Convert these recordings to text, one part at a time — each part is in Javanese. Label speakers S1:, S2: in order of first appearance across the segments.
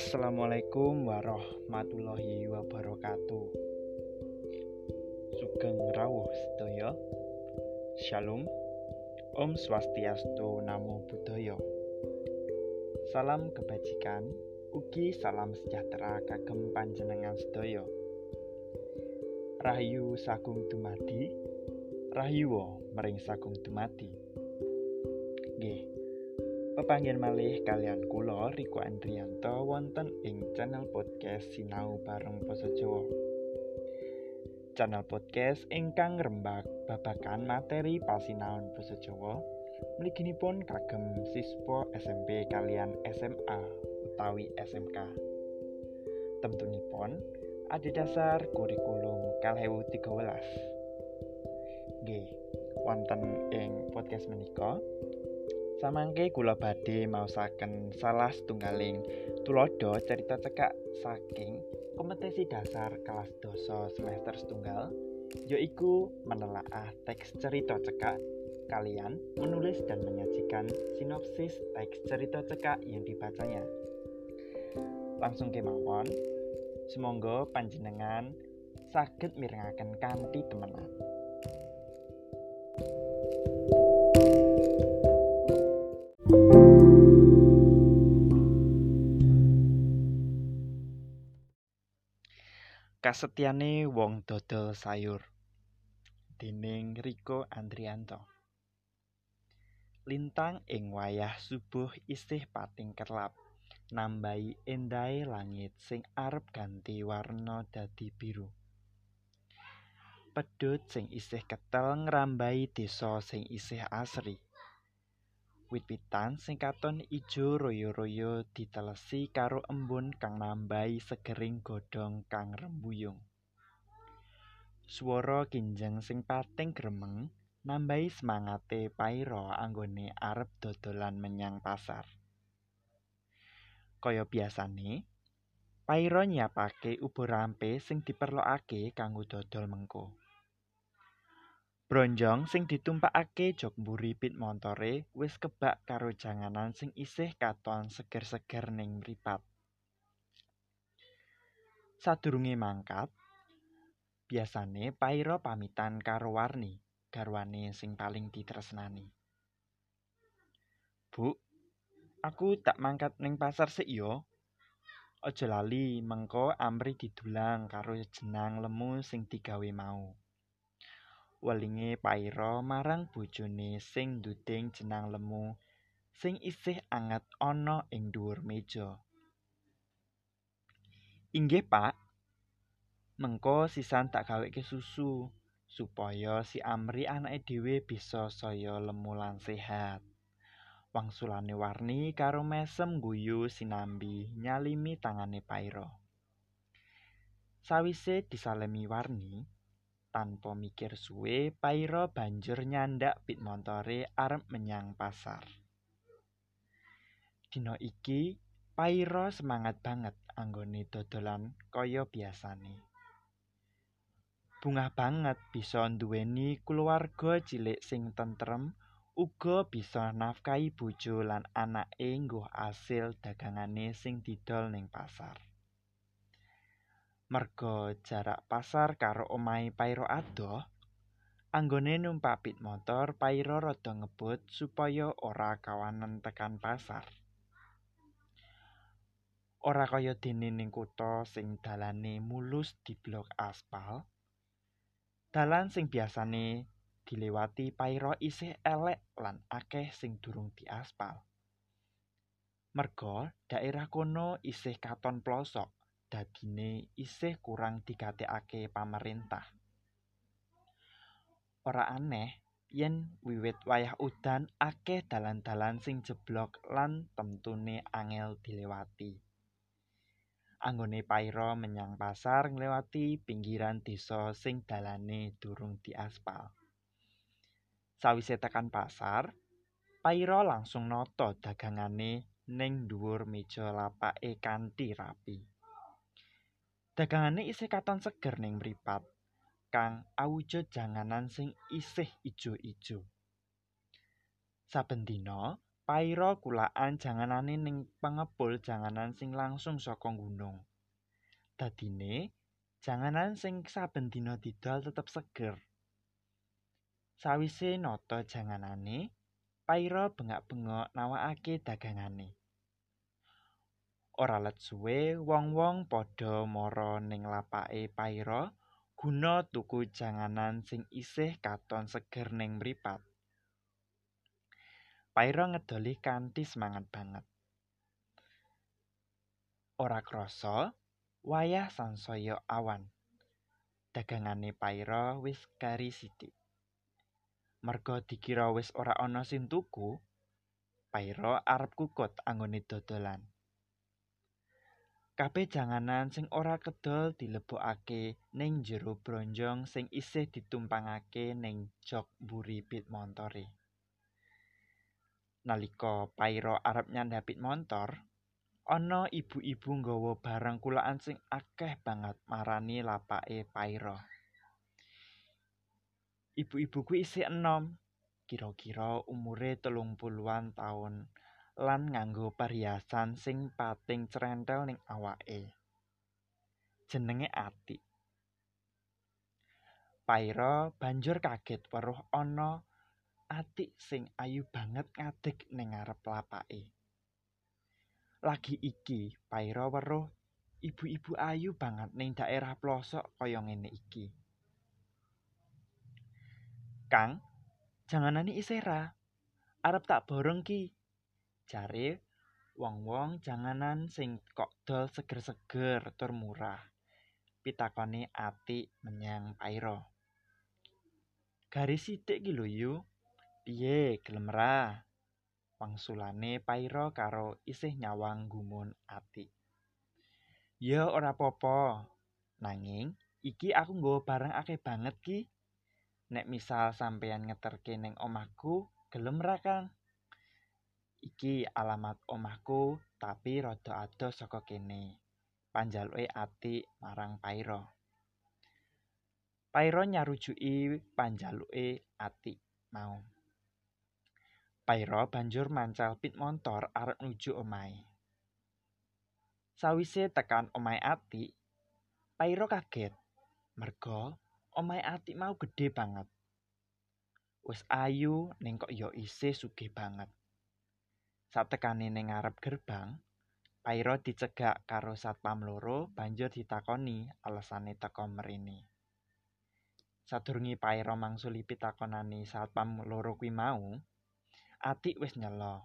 S1: Assalamualaikum warahmatullahi wabarakatuh. Sugeng rawuh sedaya. Shalom. Om Swastiastu Namo Buddhaya. Salam kebajikan, ugi salam sejahtera kagem panjenengan sedaya. Rahayu sagung dumadi, rahayu mering sagung dumadi. Nggih. Pepanggen malih kalian kula Riko Andrianto wonten ing channel podcast Sinau bareng Basa Jawa. Channel podcast ingkang rembak babagan materi pasinaon basa Jawa mliginipun kagem siswa SMP kalian SMA utawi SMK. Tentunipun adhedhasar kurikulum 2013. Nggih, wonten ing podcast menika Samangke kula badhe maosaken salah setunggaling tulodo cerita cekak saking kompetisi dasar kelas doso semester setunggal yaiku menelaah teks cerita cekak. Kalian menulis dan menyajikan sinopsis teks cerita cekak yang dibacanya. Langsung kemawon. Semoga panjenengan saged mirengaken kanthi temenan Kasetyane wong dodol sayur. Dening Riko Andrianto. Lintang ing wayah subuh isih pating kerlap nambahi endahe langit sing arep ganti warna dadi biru. Pedhut sing isih ketel ngrambahi desa sing isih asri Wit-witan sing katon ijo royo-royo ditelesi karo embun kang nambahi segering godhong kang rembuyung. Swara kinjeng sing pating gremeng nambahi semangate paira anggone arep dodolan menyang pasar. Kaya biasane, paira nyiapake ubur rampe sing diperlokake kanggo dodol mengko. Bronjong sing ditumpakake jok mburi pit montore wis kebak karo janganan sing isih katon seger-seger ning mripat. Sadurunge mangkat, biasane Pairo pamitan karo Warni, garwane sing paling ditresnani. Bu, aku tak mangkat ning pasar sik yo. Aja lali mengko amri didulang karo jenang lemu sing digawe mau. Welinge paira marang bojone sing nduding jenang lemu sing isih anget ana ing dhuwur meja. Inggih, Pak. Mengko sisan tak gaweke susu supaya si Amri anake dhewe bisa saya lemu lan sehat. Wangsulane warni karo mesem guyu sinambi nyalimi tangane Pairo. Sawise disalemi warni, tanpa mikir suwe Pairo banjur nyandak pit montore arep menyang pasar. Dino iki Pairo semangat banget anggone dodolan kaya biasane. Bungah banget bisa nduweni keluarga cilik sing tentrem uga bisa nafkahi bojo lan anake nggo asil dagangane sing didol ning pasar. Merga jarak pasar karo omahe Pairo adoh, anggone numpak pit motor Pairo rada ngebut supaya ora kawanen tekan pasar. Ora kaya dene ning kutha sing dalane mulus di blok aspal. Dalan sing biasane dilewati Pairo isih elek lan akeh sing durung diaspal. Merga daerah kono isih katon plosok dadine isih kurang digatekake pamarentah. Ora aneh yen wiwit wayah udan akeh dalan-dalan sing jeblok lan temtune angel dilewati. Anggone paira menyang pasar nglewati pinggiran desa sing dalane durung diaspal. Sawise tekan pasar, paira langsung noto dagangane ning dhuwur meja lapake kanthi rapi. Dagangane isih katon seger ning mripat, kang awujud janganan sing isih ijo-ijo. Saben dina, Paira kulaan janganane ning pengepul janganan sing langsung saka gunung. Dadine janganan sing saben dina didol tetep seger. Sawise nata janganane, Paira bengak-bengok nawakake dagangane. Ora let suwe wong-wong padha mara ning lapake Paira guna tuku janganan sing isih katon seger ning mripat. Paira ngedoli kanthi semangat banget. Ora krasa, wayah sansaya awan. Dagangane Paira wis kari sithik. Merga dikira wis ora ana sing tuku, Paira arep kukut anggone dodolan. Kabeh janganan sing ora kedol dilebokake ning jero bronjong sing isih ditumpangake ning jok mburi pit montore. Nalika Pairo arep nyandhapit montor, ana ibu-ibu nggawa barang kulaan sing akeh banget marani lapake Pairo. Ibu-ibu kuwi isih enom, kira-kira umure telung puluhan taun lan nganggo perhiasan sing pating crentel ning awake. Jenenge Ati. Pairo banjur kaget weruh ana atik sing ayu banget ngadeg ning ngarep lapake. Lagi iki, Paira weruh ibu-ibu ayu banget ning daerah pelosok kaya ngene iki. Kang, janganane isera. Arep tak borong ki. Jare wong-wong janganan sing kok dol seger-seger tur murah. Pitakone ati menyang Paira. Garis sithik ki lho yu. Piye gelem ra? Wangsulane Paira karo isih nyawang gumun ati. Ya ora apa-apa. Nanging iki aku nggawa barang akeh banget ki. Nek misal sampeyan ngeterke ning omahku, gelem ra Kang? Iki alamat omahku, tapi rada adoh saka kene. Panjaluke ati marang Paira. Paira nyarujuki panjaluke ati mau. Paira banjur mancal pit montor arep nuju omahe. Sawise tekan omahe Ati, Paira kaget. Merga omahe Ati mau gedhe banget. Wis ayu ning kok ya isih sugih banget. Satekane ning ngarep gerbang, Paira dicegak karo satpam loro banjur ditakoni alesane teko mrene. Sadurunge Paira mangsuli pitakonane satpam loro kuwi mau, Atik wis nyela.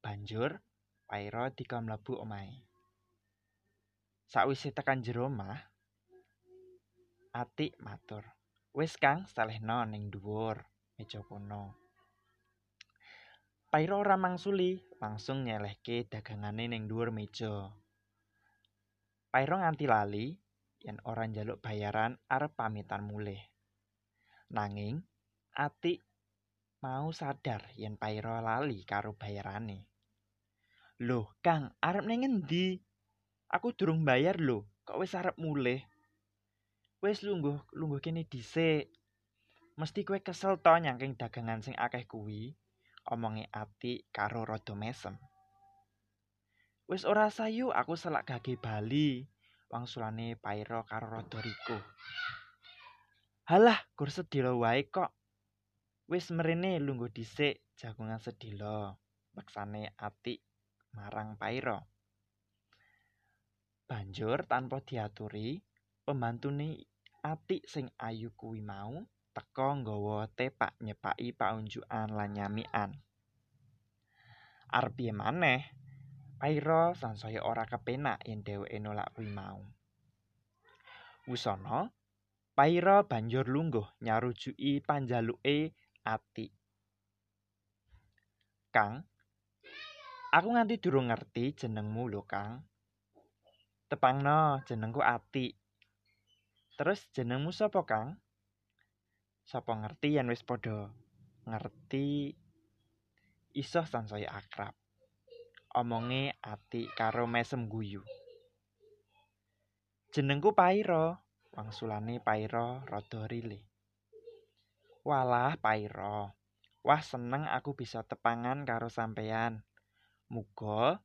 S1: Banjur Paira dika mlebu omahe. Sawise tekan jero omah, Atik matur, "Wis Kang, salehna ning dhuwur meja kono." Paira ora mangsuli, langsung nyelehke dagangane ning dhuwur meja. Paira nganti lali yen ora njaluk bayaran arep pamitan mulih. Nanging Atik mau sadar yen Paira lali karo bayarane. Loh, Kang, arep ning endi? Aku durung bayar lho, kok wis arep mulih? Wis lungguh, lungguh kene dhisik. Mesti kowe kesel to nyangking dagangan sing akeh kuwi, omongi ati karo rada mesem. Wis ora sayu aku selak gage bali, wangsulane Paira karo rada riko. Halah, gur sedilo wae kok. Wis mrene lungguh dhisik jagungan sedilo. Maksane ati marang Paira. Banjur tanpa diaturi, pembantune ati sing ayu kuwi mau teka nggawa tepak nyepaki paunjukan lan nyamikan. Arep piye maneh? Paira sansaya ora kepenak yen dheweke nolak kuwi mau. Wusana, Paira banjur lungguh nyarujuki panjaluke ati. Kang, aku nganti durung ngerti jenengmu lho, Kang. Tepangno, jenengku Ati. Terus jenengmu sapa, Kang? Sapa ngerti yen wis padha ngerti iso sansaya akrab. Omonge Ati karo mesem guyu. Jenengku Paira, wangsulane Paira rada rilih. Walah Paira. Wah, seneng aku bisa tepangan karo sampeyan. Muga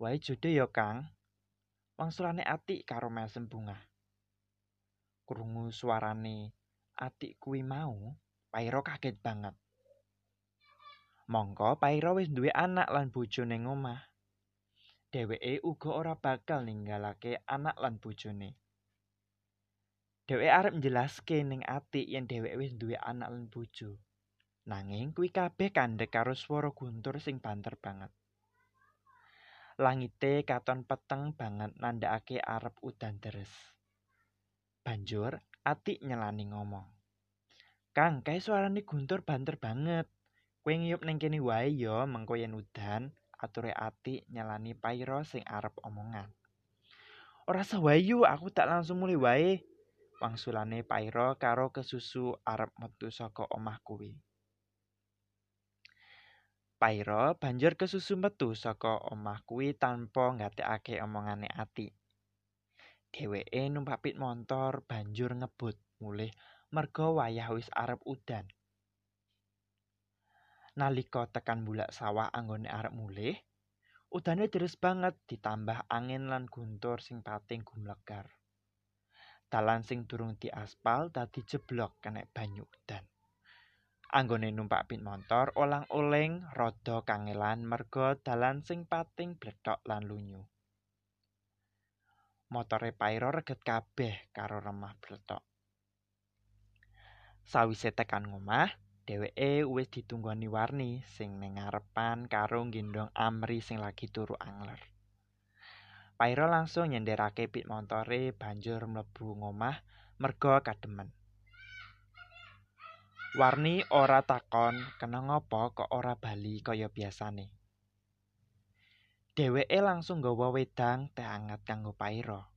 S1: wae jodoh ya, Kang. Wangsulane Atik karo mesem bunga. Krungu suarane Atik kuwi mau, Pairo kaget banget. Mongko Pairo wis duwe anak lan bojo ning omah. Dheweke uga ora bakal ninggalake anak lan bojone. Dheweke arep njelaske ning Atik yen dheweke wis duwe anak lan bojo. Nanging kuwi kabeh kandhek karo swara guntur sing banter banget. Langite katon peteng banget nandhakake arep udan deres. Banjur Atik nyelani ngomong. Kang, kae suarane guntur banter banget. Kowe ngiyup ning kene wae ya mengko yen udan, ature Atik nyelani Pairo sing arep omongan. Ora sawayu, aku tak langsung mulai wae. Wangsulane Pairo karo kesusu arep metu saka omah kuwi. Pairo banjur kesusu metu saka omah kuwi tanpa ngatekake omongane ati. Dheweke numpak pit montor banjur ngebut mulih merga wayah wis arep udan. Nalika tekan bulak sawah anggone arep mulih, udane deres banget ditambah angin lan guntur sing pating gumlegar. Dalan sing durung diaspal dadi jeblok kena banyu udan. Anggone numpak pit motor olang-oling rada kangelan merga dalan sing pating blethok lan lunyu. Motore Pairo reget kabeh karo remah blethok. Sawise tekan ngomah, dheweke wis ditunggoni warni sing ning ngarepan karo gendong Amri sing lagi turu angler. Pairo langsung nyenderake pit montore banjur mlebu ngomah merga kademen. Warni ora takon kena ngopo kok ora bali kaya biasane. Dheweke langsung nggawa wedang teh anget kanggo Pairo.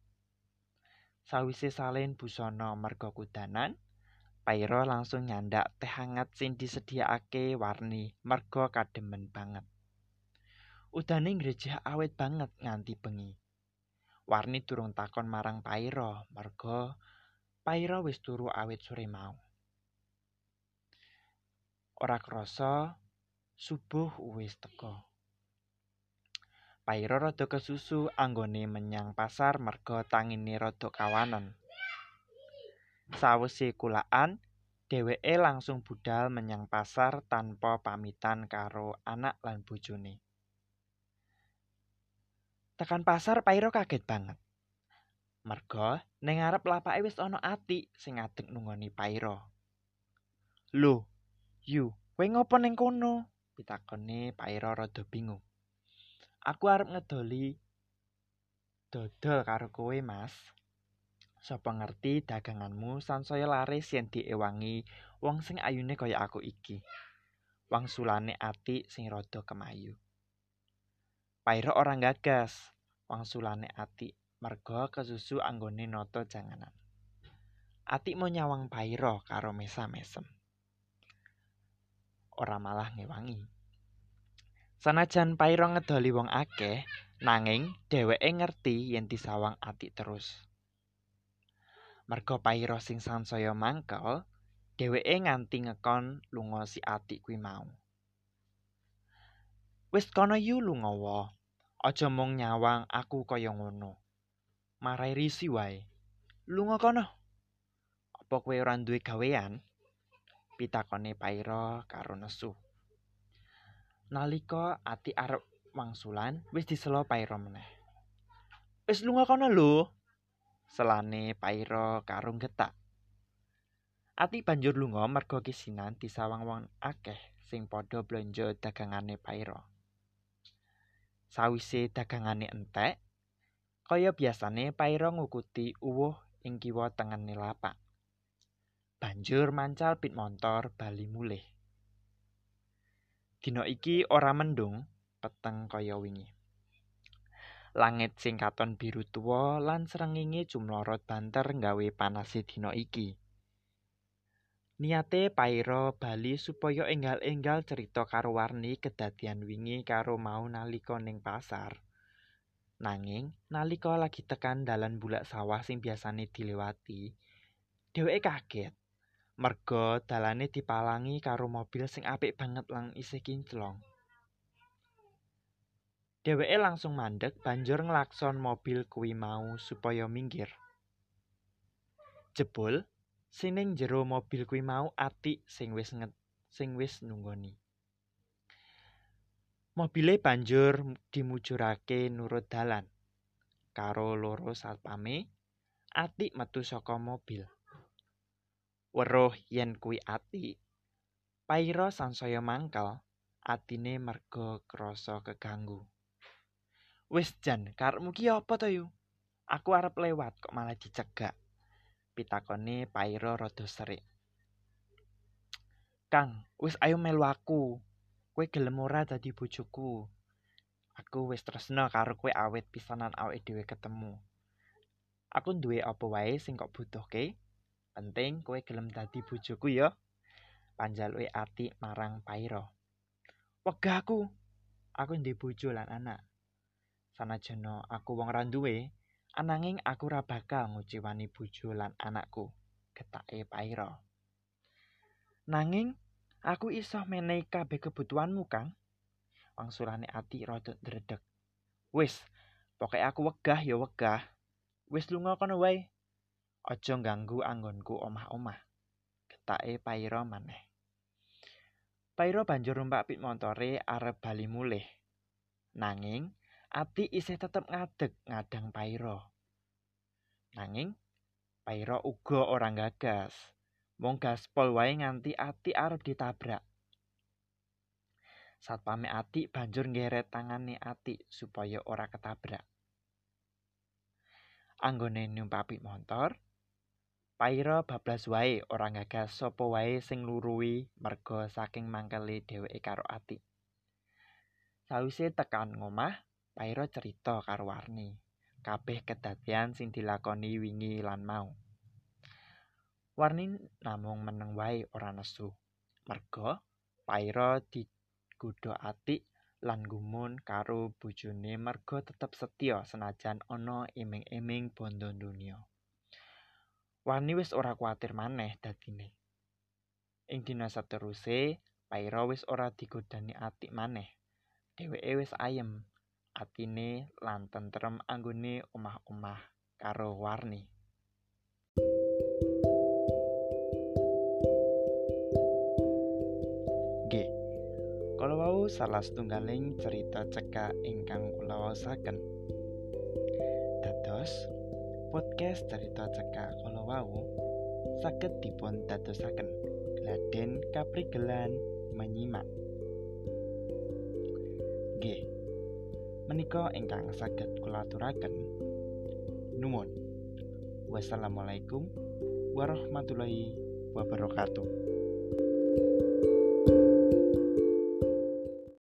S1: Sawise salin busana merga kudanan, Pairo langsung nyandak teh hangat sing disediakake Warni merga kademen banget. Udane ngrejeh awet banget nganti bengi. Warni durung takon marang Pairo merga Pairo wis turu awet sore mau. ora krasa subuh wis teka. Pairo rada kesusu anggone menyang pasar merga tangine rada kawanen. Sawise kulaan, dheweke langsung budal menyang pasar tanpa pamitan karo anak lan bojone. Tekan pasar Pairo kaget banget. Merga ning ngarep lapake wis ana ati sing adek nungoni Pairo. Loh, Yu, kowe ngopo ning kono? pitakone Pairo rada bingung. Aku arep ngedoli dodol karo kowe, Mas. Sapa ngerti daganganmu sansaya laris yen diewangi wong sing ayune kaya aku iki. Wangsulane ati sing rada kemayu. Pairo ora gagas. Wangsulane ati merga kesusu anggone noto janganan. Ati mau nyawang Pairo karo mesa-mesem. ora malah ngewangi. Sanajan Pairo ngedoli wong akeh, nanging dheweke ngerti yen disawang ati terus. Merga Pairo sing sansaya mangkel, dheweke nganti ngekon lunga si ati kuwi mau. Wis kono yu lunga wa. Aja mung nyawang aku kaya ngono. Marai risi wae. Lunga kono. Apa kowe ora duwe gawean? pitakone Pairo karo nesu. Nalika ati arep wangsulan, wis diselo Pairo meneh. Wis lunga kono lho. Selane Pairo karo getak. Ati banjur lunga merga kisinan disawang wong akeh sing padha blanja dagangane Pairo. Sawise dagangane entek, kaya biasane Pairo ngukuti uwuh ing kiwa tengene lapak. banjur mancal pit montor bali mulih. Dina iki ora mendung, peteng kaya wingi. Langit sing katon biru tuwa lan srengenge cumlorot banter nggawe panase dina iki. Niate Pairo bali supaya enggal-enggal cerita karo Warni kedadian wingi karo mau nalika ning pasar. Nanging nalika lagi tekan dalan bulak sawah sing biasane dilewati, dheweke kaget Merga dalane dipalangi karo mobil sing apik banget lang isih kinclong. Dheweke langsung mandek banjur nglakson mobil kuwi mau supaya minggir. Jebul, sining jero mobil kuwi mau atik sing wis sing wis nunggoni. Mobile banjur dimujurake nurut dalan. Karo loro satpame, atik metu saka mobil. Weruh yen kuwi atik, Pairo sansaya mangkal, atine merga krasa keganggu. Wis jan, karepmu ki apa to yu? Aku arep lewat kok malah dicegak. Pitakone Pairo rada serik. Kang, wis ayo melu aku. kowe gelem ora dadi bojoku. Aku wis tresna karo kowe awet pisanan awake dhewe ketemu. Aku duwe apa wae sing kok butuhke. Penting kowe gelem dadi bojoku ya. Panjaluke ati marang Pairo. Wegah aku. Ndek bojo lan anak. Sanajana aku wong ra duwe, ananging aku ora bakal nguciwani bojo lan anakku. Getake Pairo. Nanging Aku iso menehi kabeh kebutuhanmu, Kang. Wangsulane ati rada ndredeg. Wis, pokoke aku wegah ya wegah. Wis lunga kono wae. Aja ganggu anggonku omah-omah. Getake Pairo maneh. Pairo banjur numpak pit montore arep bali mulih. Nanging ati isih tetep ngadeg ngadang Pairo. Nanging Pairo uga ora gagas. Wong gaspol wae nganti ati arep ditabrak. Satpame ati banjur ngeret tangane ati supaya ora ketabrak. Anggone nyumpapi motor, Pairo bablas wae ora gagas sapa wae sing luruhi merga saking mangkele dheweke karo ati. Sawise tekan ngomah, Pairo cerita karo Warni. Kabeh kedadian sing dilakoni wingi lan mau. Warni namung meneng wae ora nesu. Merga Paira digodha atik lan gumun karo bojone merga tetep setya senajan ana iming-iming bondo dunya. Warni wis ora kuatir maneh dadine. Ing dina sateruse, Paira wis ora digodani atik maneh. Dheweke wis ayem atine lan tentrem anggone omah-omah karo Warni. Kalau wau salah setunggaling cerita cekak ingkang kula waosaken. Dados podcast cerita cekak kalau wau saged dipun dadosaken gladen kaprigelan menyimak. G. Menika ingkang saged kula aturaken. Nuwun. Wassalamualaikum warahmatullahi wabarakatuh.